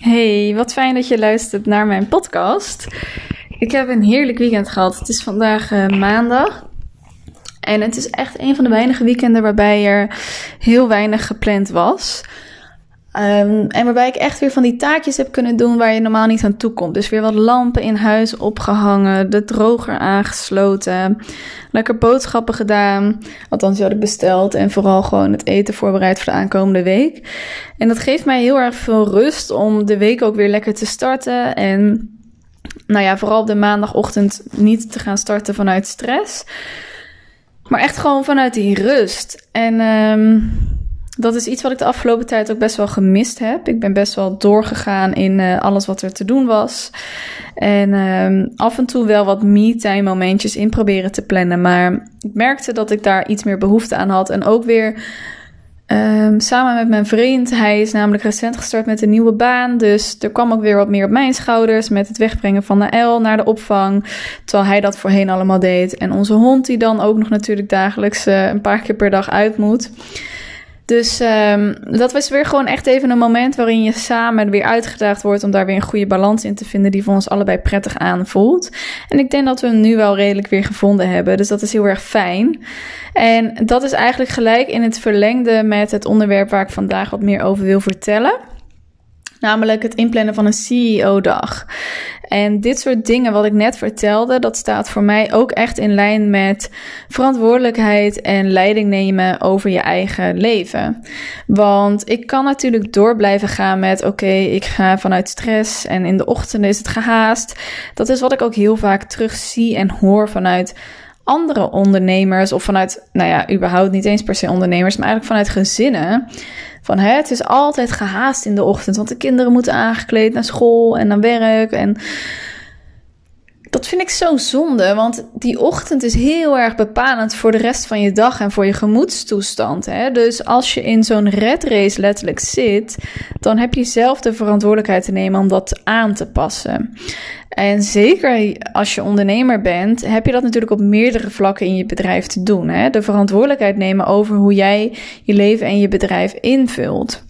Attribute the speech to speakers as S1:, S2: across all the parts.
S1: Hey, wat fijn dat je luistert naar mijn podcast. Ik heb een heerlijk weekend gehad. Het is vandaag uh, maandag. En het is echt een van de weinige weekenden waarbij er heel weinig gepland was. Um, en waarbij ik echt weer van die taakjes heb kunnen doen waar je normaal niet aan toe komt. Dus weer wat lampen in huis opgehangen, de droger aangesloten, lekker boodschappen gedaan. Althans, die had ik besteld. En vooral gewoon het eten voorbereid voor de aankomende week. En dat geeft mij heel erg veel rust om de week ook weer lekker te starten. En nou ja, vooral op de maandagochtend niet te gaan starten vanuit stress. Maar echt gewoon vanuit die rust. En um, dat is iets wat ik de afgelopen tijd ook best wel gemist heb. Ik ben best wel doorgegaan in uh, alles wat er te doen was. En um, af en toe wel wat me-time momentjes in proberen te plannen. Maar ik merkte dat ik daar iets meer behoefte aan had. En ook weer um, samen met mijn vriend. Hij is namelijk recent gestart met een nieuwe baan. Dus er kwam ook weer wat meer op mijn schouders. Met het wegbrengen van de L naar de opvang. Terwijl hij dat voorheen allemaal deed. En onze hond die dan ook nog natuurlijk dagelijks uh, een paar keer per dag uit moet. Dus um, dat was weer gewoon echt even een moment waarin je samen weer uitgedaagd wordt om daar weer een goede balans in te vinden die voor ons allebei prettig aanvoelt. En ik denk dat we hem nu wel redelijk weer gevonden hebben. Dus dat is heel erg fijn. En dat is eigenlijk gelijk in het verlengde met het onderwerp waar ik vandaag wat meer over wil vertellen. Namelijk het inplannen van een CEO-dag. En dit soort dingen wat ik net vertelde, dat staat voor mij ook echt in lijn met verantwoordelijkheid en leiding nemen over je eigen leven. Want ik kan natuurlijk door blijven gaan met oké, ik ga vanuit stress en in de ochtend is het gehaast. Dat is wat ik ook heel vaak terug zie en hoor vanuit andere ondernemers of vanuit, nou ja, überhaupt niet eens per se ondernemers, maar eigenlijk vanuit gezinnen. Van hè, het is altijd gehaast in de ochtend, want de kinderen moeten aangekleed naar school en naar werk. En dat vind ik zo zonde, want die ochtend is heel erg bepalend voor de rest van je dag en voor je gemoedstoestand. Hè? Dus als je in zo'n red race letterlijk zit, dan heb je zelf de verantwoordelijkheid te nemen om dat aan te passen. En zeker als je ondernemer bent, heb je dat natuurlijk op meerdere vlakken in je bedrijf te doen. Hè? De verantwoordelijkheid nemen over hoe jij je leven en je bedrijf invult.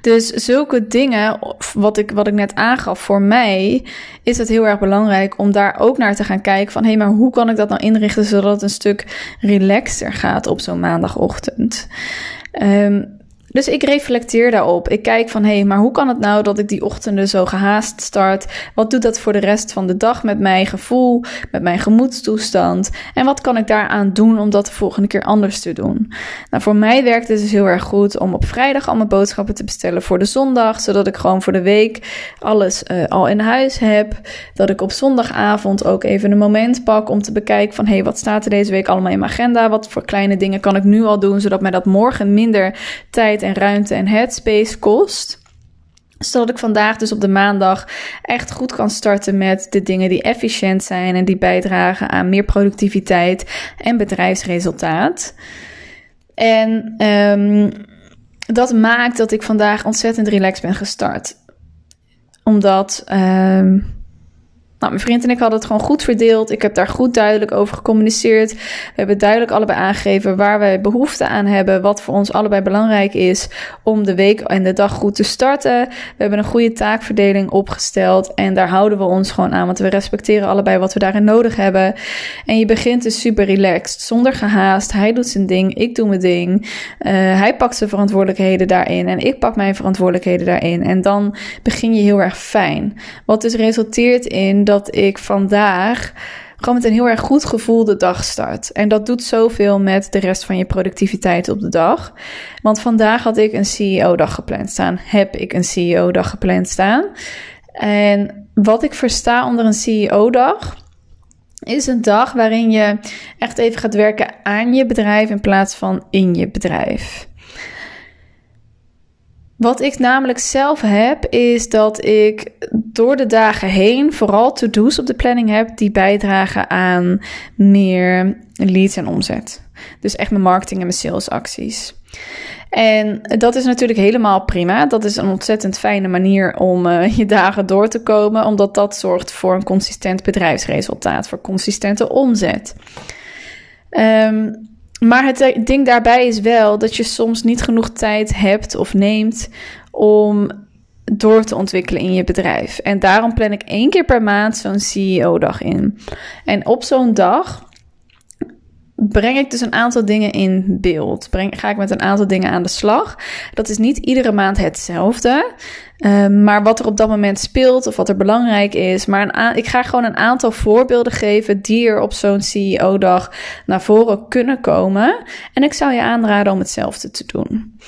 S1: Dus zulke dingen, wat ik, wat ik net aangaf, voor mij is het heel erg belangrijk om daar ook naar te gaan kijken van hé, hey, maar hoe kan ik dat nou inrichten zodat het een stuk relaxter gaat op zo'n maandagochtend? Um, dus ik reflecteer daarop. Ik kijk van hé, hey, maar hoe kan het nou dat ik die ochtenden zo gehaast start? Wat doet dat voor de rest van de dag met mijn gevoel, met mijn gemoedstoestand? En wat kan ik daaraan doen om dat de volgende keer anders te doen? Nou, voor mij werkt het dus heel erg goed om op vrijdag al mijn boodschappen te bestellen voor de zondag, zodat ik gewoon voor de week alles uh, al in huis heb. Dat ik op zondagavond ook even een moment pak om te bekijken van hé, hey, wat staat er deze week allemaal in mijn agenda? Wat voor kleine dingen kan ik nu al doen, zodat mij dat morgen minder tijd en ruimte en headspace kost zodat ik vandaag dus op de maandag echt goed kan starten met de dingen die efficiënt zijn en die bijdragen aan meer productiviteit en bedrijfsresultaat. En um, dat maakt dat ik vandaag ontzettend relaxed ben gestart. Omdat um, nou, mijn vriend en ik hadden het gewoon goed verdeeld. Ik heb daar goed duidelijk over gecommuniceerd. We hebben duidelijk allebei aangegeven waar wij behoefte aan hebben. Wat voor ons allebei belangrijk is om de week en de dag goed te starten. We hebben een goede taakverdeling opgesteld. En daar houden we ons gewoon aan. Want we respecteren allebei wat we daarin nodig hebben. En je begint dus super relaxed. Zonder gehaast. Hij doet zijn ding. Ik doe mijn ding. Uh, hij pakt zijn verantwoordelijkheden daarin. En ik pak mijn verantwoordelijkheden daarin. En dan begin je heel erg fijn. Wat dus resulteert in dat ik vandaag gewoon met een heel erg goed gevoel de dag start. En dat doet zoveel met de rest van je productiviteit op de dag. Want vandaag had ik een CEO-dag gepland staan. Heb ik een CEO-dag gepland staan. En wat ik versta onder een CEO-dag is een dag waarin je echt even gaat werken aan je bedrijf in plaats van in je bedrijf. Wat ik namelijk zelf heb, is dat ik door de dagen heen vooral to-do's op de planning heb die bijdragen aan meer leads en omzet. Dus echt mijn marketing en mijn salesacties. En dat is natuurlijk helemaal prima. Dat is een ontzettend fijne manier om uh, je dagen door te komen, omdat dat zorgt voor een consistent bedrijfsresultaat, voor consistente omzet. Um, maar het ding daarbij is wel dat je soms niet genoeg tijd hebt of neemt om door te ontwikkelen in je bedrijf. En daarom plan ik één keer per maand zo'n CEO-dag in. En op zo'n dag breng ik dus een aantal dingen in beeld. Breng, ga ik met een aantal dingen aan de slag. Dat is niet iedere maand hetzelfde. Ehm, maar wat er op dat moment speelt of wat er belangrijk is. Maar ik ga gewoon een aantal voorbeelden geven die er op zo'n CEO-dag naar voren kunnen komen. En ik zou je aanraden om hetzelfde te doen.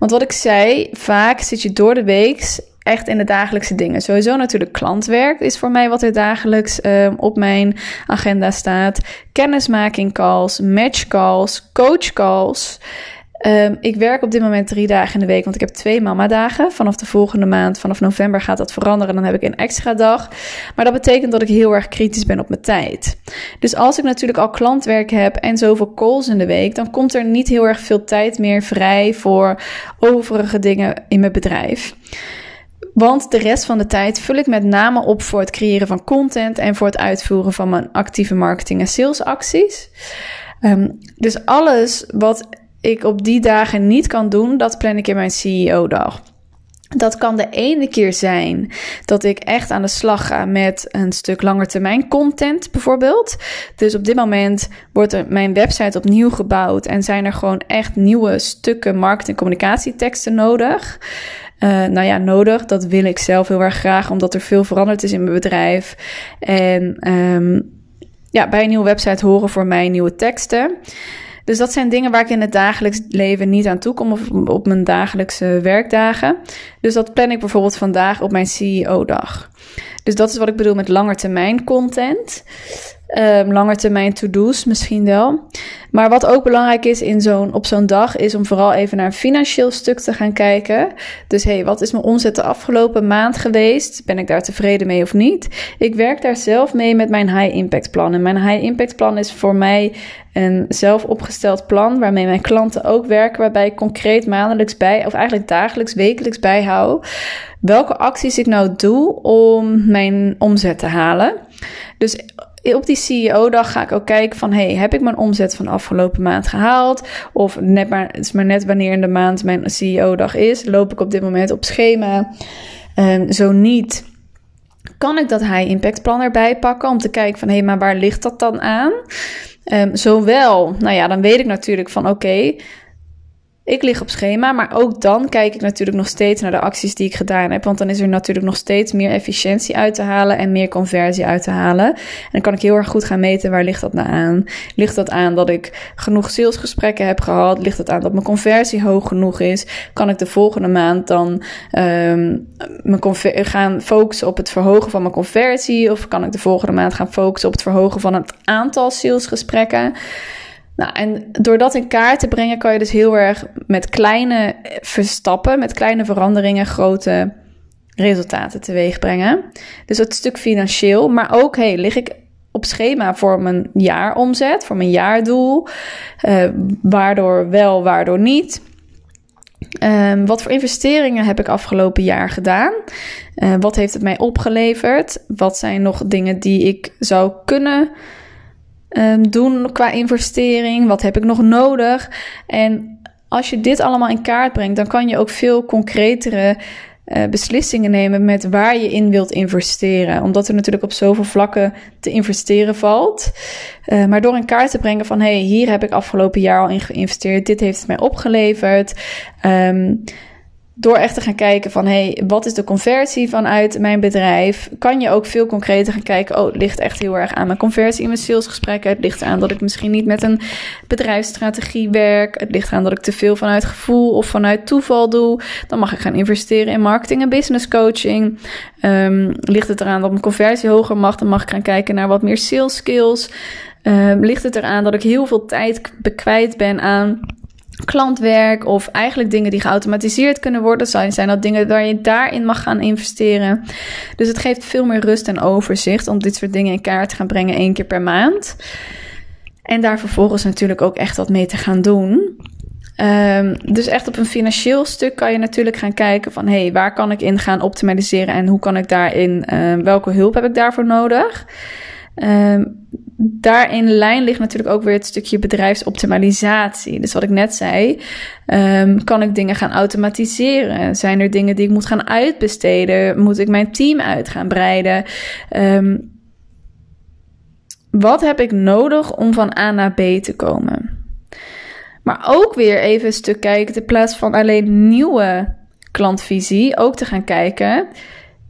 S1: Want wat ik zei, vaak zit je door de week echt in de dagelijkse dingen. Sowieso natuurlijk klantwerk is voor mij wat er dagelijks um, op mijn agenda staat. Kennismaking calls, match calls, coach calls. Um, ik werk op dit moment drie dagen in de week, want ik heb twee mama-dagen. Vanaf de volgende maand, vanaf november, gaat dat veranderen. Dan heb ik een extra dag. Maar dat betekent dat ik heel erg kritisch ben op mijn tijd. Dus als ik natuurlijk al klantwerk heb en zoveel calls in de week, dan komt er niet heel erg veel tijd meer vrij voor overige dingen in mijn bedrijf. Want de rest van de tijd vul ik met name op voor het creëren van content en voor het uitvoeren van mijn actieve marketing en salesacties. Um, dus alles wat ik op die dagen niet kan doen, dat plan ik in mijn CEO-dag. Dat kan de ene keer zijn dat ik echt aan de slag ga met een stuk langetermijn content, bijvoorbeeld. Dus op dit moment wordt mijn website opnieuw gebouwd en zijn er gewoon echt nieuwe stukken marketing- en communicatieteksten nodig. Uh, nou ja, nodig. Dat wil ik zelf heel erg graag, omdat er veel veranderd is in mijn bedrijf. En um, ja, bij een nieuwe website horen voor mij nieuwe teksten. Dus dat zijn dingen waar ik in het dagelijks leven niet aan toe kom of op mijn dagelijkse werkdagen. Dus dat plan ik bijvoorbeeld vandaag op mijn CEO-dag. Dus dat is wat ik bedoel met langetermijn content. Um, lange termijn to-do's misschien wel. Maar wat ook belangrijk is in zo'n, op zo'n dag, is om vooral even naar een financieel stuk te gaan kijken. Dus hey, wat is mijn omzet de afgelopen maand geweest? Ben ik daar tevreden mee of niet? Ik werk daar zelf mee met mijn high impact plan. En mijn high impact plan is voor mij een zelf opgesteld plan waarmee mijn klanten ook werken, waarbij ik concreet maandelijks bij, of eigenlijk dagelijks, wekelijks bijhoud welke acties ik nou doe om mijn omzet te halen. Dus op die CEO-dag ga ik ook kijken van... hey, heb ik mijn omzet van de afgelopen maand gehaald? Of net maar, het is maar net wanneer in de maand mijn CEO-dag is. Loop ik op dit moment op schema? Um, zo niet, kan ik dat high impact plan erbij pakken... om te kijken van, hé, hey, maar waar ligt dat dan aan? Um, zowel, nou ja, dan weet ik natuurlijk van... oké, ik lig op schema, maar ook dan kijk ik natuurlijk nog steeds naar de acties die ik gedaan heb. Want dan is er natuurlijk nog steeds meer efficiëntie uit te halen en meer conversie uit te halen. En dan kan ik heel erg goed gaan meten waar ligt dat nou aan. Ligt dat aan dat ik genoeg salesgesprekken heb gehad? Ligt dat aan dat mijn conversie hoog genoeg is? Kan ik de volgende maand dan um, mijn gaan focussen op het verhogen van mijn conversie? Of kan ik de volgende maand gaan focussen op het verhogen van het aantal salesgesprekken? Nou, en door dat in kaart te brengen, kan je dus heel erg met kleine verstappen, met kleine veranderingen, grote resultaten teweeg brengen. Dus dat stuk financieel, maar ook, hey, lig ik op schema voor mijn jaaromzet, voor mijn jaardoel? Uh, waardoor wel, waardoor niet? Um, wat voor investeringen heb ik afgelopen jaar gedaan? Uh, wat heeft het mij opgeleverd? Wat zijn nog dingen die ik zou kunnen um, doen qua investering? Wat heb ik nog nodig? En als je dit allemaal in kaart brengt, dan kan je ook veel concretere uh, beslissingen nemen met waar je in wilt investeren. Omdat er natuurlijk op zoveel vlakken te investeren valt. Uh, maar door in kaart te brengen van hé, hey, hier heb ik afgelopen jaar al in geïnvesteerd. Dit heeft het mij opgeleverd. Um, door echt te gaan kijken van, hey, wat is de conversie vanuit mijn bedrijf? Kan je ook veel concreter gaan kijken, oh, het ligt echt heel erg aan mijn conversie in mijn salesgesprekken. Het ligt aan dat ik misschien niet met een bedrijfsstrategie werk. Het ligt aan dat ik te veel vanuit gevoel of vanuit toeval doe. Dan mag ik gaan investeren in marketing en business coaching. Um, ligt het eraan dat mijn conversie hoger mag, dan mag ik gaan kijken naar wat meer sales skills. Um, ligt het eraan dat ik heel veel tijd kwijt ben aan klantwerk of eigenlijk dingen die geautomatiseerd kunnen worden. Zijn, zijn dat dingen waar je daarin mag gaan investeren. Dus het geeft veel meer rust en overzicht om dit soort dingen in kaart te gaan brengen één keer per maand. En daar vervolgens natuurlijk ook echt wat mee te gaan doen. Um, dus echt op een financieel stuk kan je natuurlijk gaan kijken van... hé, hey, waar kan ik in gaan optimaliseren en hoe kan ik daarin... Uh, welke hulp heb ik daarvoor nodig? Ehm, daarin lijn ligt natuurlijk ook weer het stukje bedrijfsoptimalisatie. Dus wat ik net zei, ehm, kan ik dingen gaan automatiseren? Zijn er dingen die ik moet gaan uitbesteden? Moet ik mijn team uit gaan breiden? Ehm, wat heb ik nodig om van A naar B te komen? Maar ook weer even een stuk kijken, in plaats van alleen nieuwe klantvisie, ook te gaan kijken: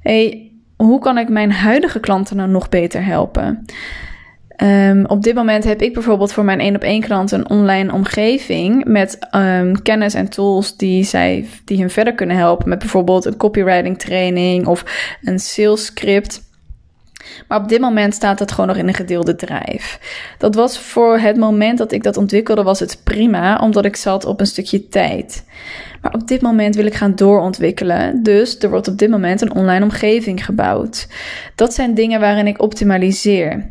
S1: hey, hoe kan ik mijn huidige klanten nou nog beter helpen? Um, op dit moment heb ik bijvoorbeeld voor mijn één op één klant een online omgeving met um, kennis en tools die zij die hun verder kunnen helpen met bijvoorbeeld een copywriting training of een sales script. Maar op dit moment staat het gewoon nog in een gedeelde drijf. Dat was voor het moment dat ik dat ontwikkelde, was het prima, omdat ik zat op een stukje tijd. Maar op dit moment wil ik gaan doorontwikkelen. Dus er wordt op dit moment een online omgeving gebouwd. Dat zijn dingen waarin ik optimaliseer.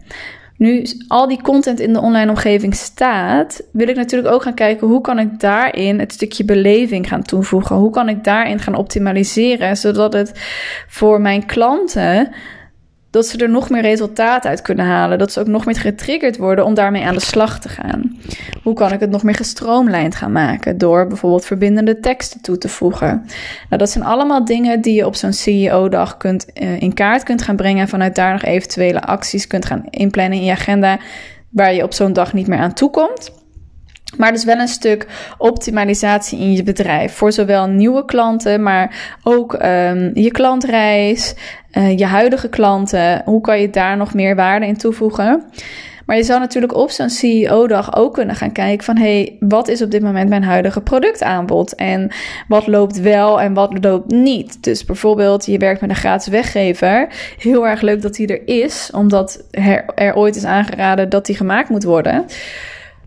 S1: Nu al die content in de online omgeving staat, wil ik natuurlijk ook gaan kijken hoe kan ik daarin het stukje beleving gaan toevoegen. Hoe kan ik daarin gaan optimaliseren, zodat het voor mijn klanten dat ze er nog meer resultaat uit kunnen halen. Dat ze ook nog meer getriggerd worden om daarmee aan de slag te gaan. Hoe kan ik het nog meer gestroomlijnd gaan maken? Door bijvoorbeeld verbindende teksten toe te voegen. Nou, dat zijn allemaal dingen die je op zo'n CEO-dag kunt, uh, in kaart kunt gaan brengen. En vanuit daar nog eventuele acties kunt gaan inplannen in je agenda. Waar je op zo'n dag niet meer aan toekomt. Maar dus wel een stuk optimalisatie in je bedrijf. Voor zowel nieuwe klanten, maar ook um, je klantreis, uh, je huidige klanten. Hoe kan je daar nog meer waarde in toevoegen? Maar je zou natuurlijk op zo'n CEO-dag ook kunnen gaan kijken van... hey, wat is op dit moment mijn huidige productaanbod? En wat loopt wel en wat loopt niet? Dus bijvoorbeeld, je werkt met een gratis weggever. Heel erg leuk dat die er is, omdat er, er ooit is aangeraden dat die gemaakt moet worden...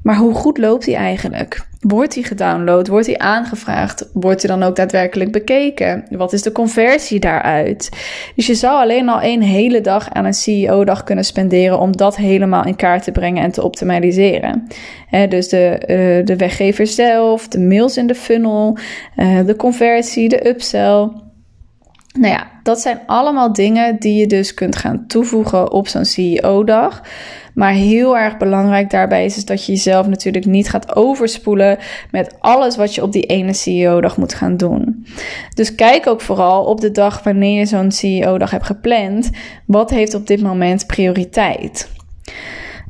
S1: Maar hoe goed loopt die eigenlijk? Wordt die gedownload? Wordt die aangevraagd? Wordt die dan ook daadwerkelijk bekeken? Wat is de conversie daaruit? Dus je zou alleen al één hele dag aan een CEO-dag kunnen spenderen om dat helemaal in kaart te brengen en te optimaliseren. dus de, uh, de weggever zelf, de mails in de funnel, uh, de conversie, de upsell. Nou ja, dat zijn allemaal dingen die je dus kunt gaan toevoegen op zo'n CEO-dag. Maar heel erg belangrijk daarbij is, dat je jezelf natuurlijk niet gaat overspoelen met alles wat je op die ene CEO-dag moet gaan doen. Dus kijk ook vooral op de dag wanneer je zo'n CEO-dag hebt gepland, wat heeft op dit moment prioriteit?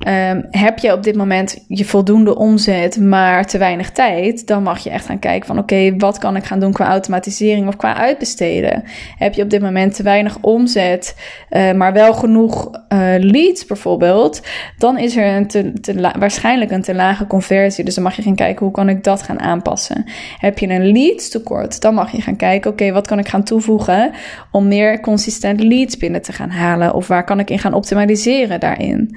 S1: Um, heb je op dit moment je voldoende omzet, maar te weinig tijd, dan mag je echt gaan kijken van oké, wat kan ik gaan doen qua automatisering of qua uitbesteden? Heb je op dit moment te weinig omzet, uh, maar wel genoeg uh, leads bijvoorbeeld, dan is er een te waarschijnlijk een te lage conversie. Dus dan mag je gaan kijken hoe kan ik dat gaan aanpassen. Heb je een leads tekort, dan mag je gaan kijken oké, wat kan ik gaan toevoegen om meer consistent leads binnen te gaan halen of waar kan ik in gaan optimaliseren daarin.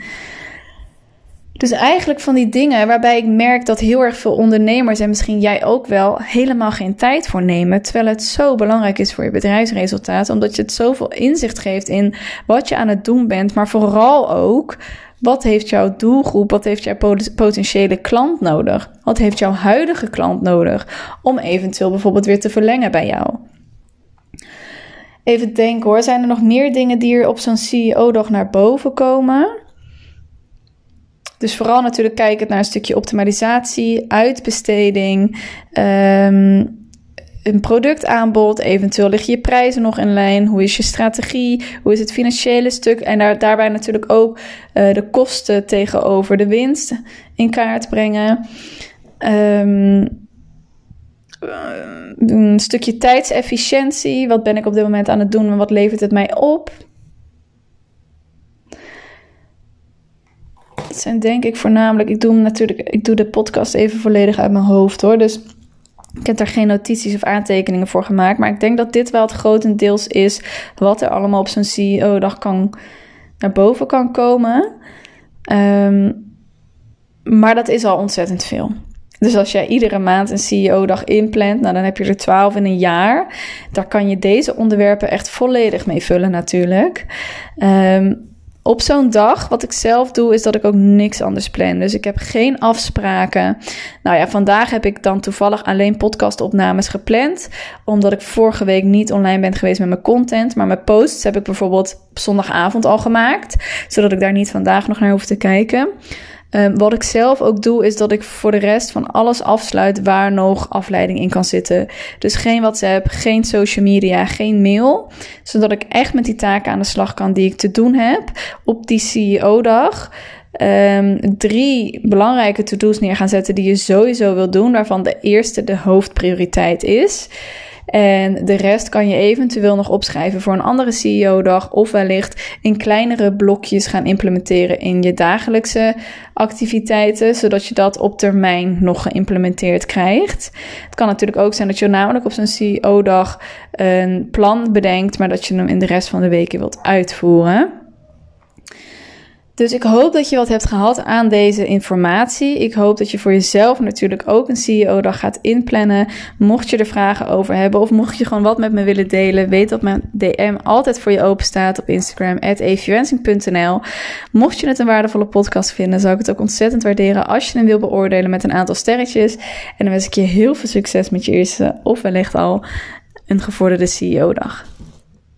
S1: Dus eigenlijk van die dingen waarbij ik merk dat heel erg veel ondernemers en misschien jij ook wel helemaal geen tijd voor nemen. Terwijl het zo belangrijk is voor je bedrijfsresultaat. Omdat je het zoveel inzicht geeft in wat je aan het doen bent. Maar vooral ook wat heeft jouw doelgroep, wat heeft jouw potentiële klant nodig? Wat heeft jouw huidige klant nodig om eventueel bijvoorbeeld weer te verlengen bij jou? Even denken hoor, zijn er nog meer dingen die er op zo'n CEO-dag naar boven komen? Dus vooral natuurlijk kijken naar een stukje optimalisatie, uitbesteding, um, een productaanbod. Eventueel liggen je prijzen nog in lijn. Hoe is je strategie? Hoe is het financiële stuk? En daar, daarbij natuurlijk ook uh, de kosten tegenover de winst in kaart brengen. Um, een stukje tijdsefficiëntie. Wat ben ik op dit moment aan het doen en wat levert het mij op? Het zijn denk ik voornamelijk, ik doe natuurlijk, ik doe de podcast even volledig uit mijn hoofd hoor. Dus ik heb daar geen notities of aantekeningen voor gemaakt. Maar ik denk dat dit wel het grotendeels is wat er allemaal op zo'n CEO-dag kan, naar boven kan komen. Um, maar dat is al ontzettend veel. Dus als jij iedere maand een CEO-dag inplant, nou dan heb je er 12 in een jaar. Daar kan je deze onderwerpen echt volledig mee vullen natuurlijk. Um, op zo'n dag, wat ik zelf doe, is dat ik ook niks anders plan. Dus ik heb geen afspraken. Nou ja, vandaag heb ik dan toevallig alleen podcastopnames gepland. Omdat ik vorige week niet online ben geweest met mijn content. Maar mijn posts heb ik bijvoorbeeld op zondagavond al gemaakt. Zodat ik daar niet vandaag nog naar hoef te kijken. Um, wat ik zelf ook doe, is dat ik voor de rest van alles afsluit waar nog afleiding in kan zitten. Dus geen WhatsApp, geen social media, geen mail. Zodat ik echt met die taken aan de slag kan die ik te doen heb op die CEO-dag. Um, drie belangrijke to-do's neer gaan zetten die je sowieso wil doen, waarvan de eerste de hoofdprioriteit is. En de rest kan je eventueel nog opschrijven voor een andere CEO-dag of wellicht in kleinere blokjes gaan implementeren in je dagelijkse activiteiten, zodat je dat op termijn nog geïmplementeerd krijgt. Het kan natuurlijk ook zijn dat je namelijk op zo'n CEO-dag een plan bedenkt, maar dat je hem in de rest van de weken wilt uitvoeren. Dus ik hoop dat je wat hebt gehad aan deze informatie. Ik hoop dat je voor jezelf natuurlijk ook een CEO-dag gaat inplannen. Mocht je er vragen over hebben of mocht je gewoon wat met me willen delen, weet dat mijn DM altijd voor je open staat op Instagram, eviewensing.nl. Mocht je het een waardevolle podcast vinden, zou ik het ook ontzettend waarderen als je hem wil beoordelen met een aantal sterretjes. En dan wens ik je heel veel succes met je eerste of wellicht al een gevorderde CEO-dag.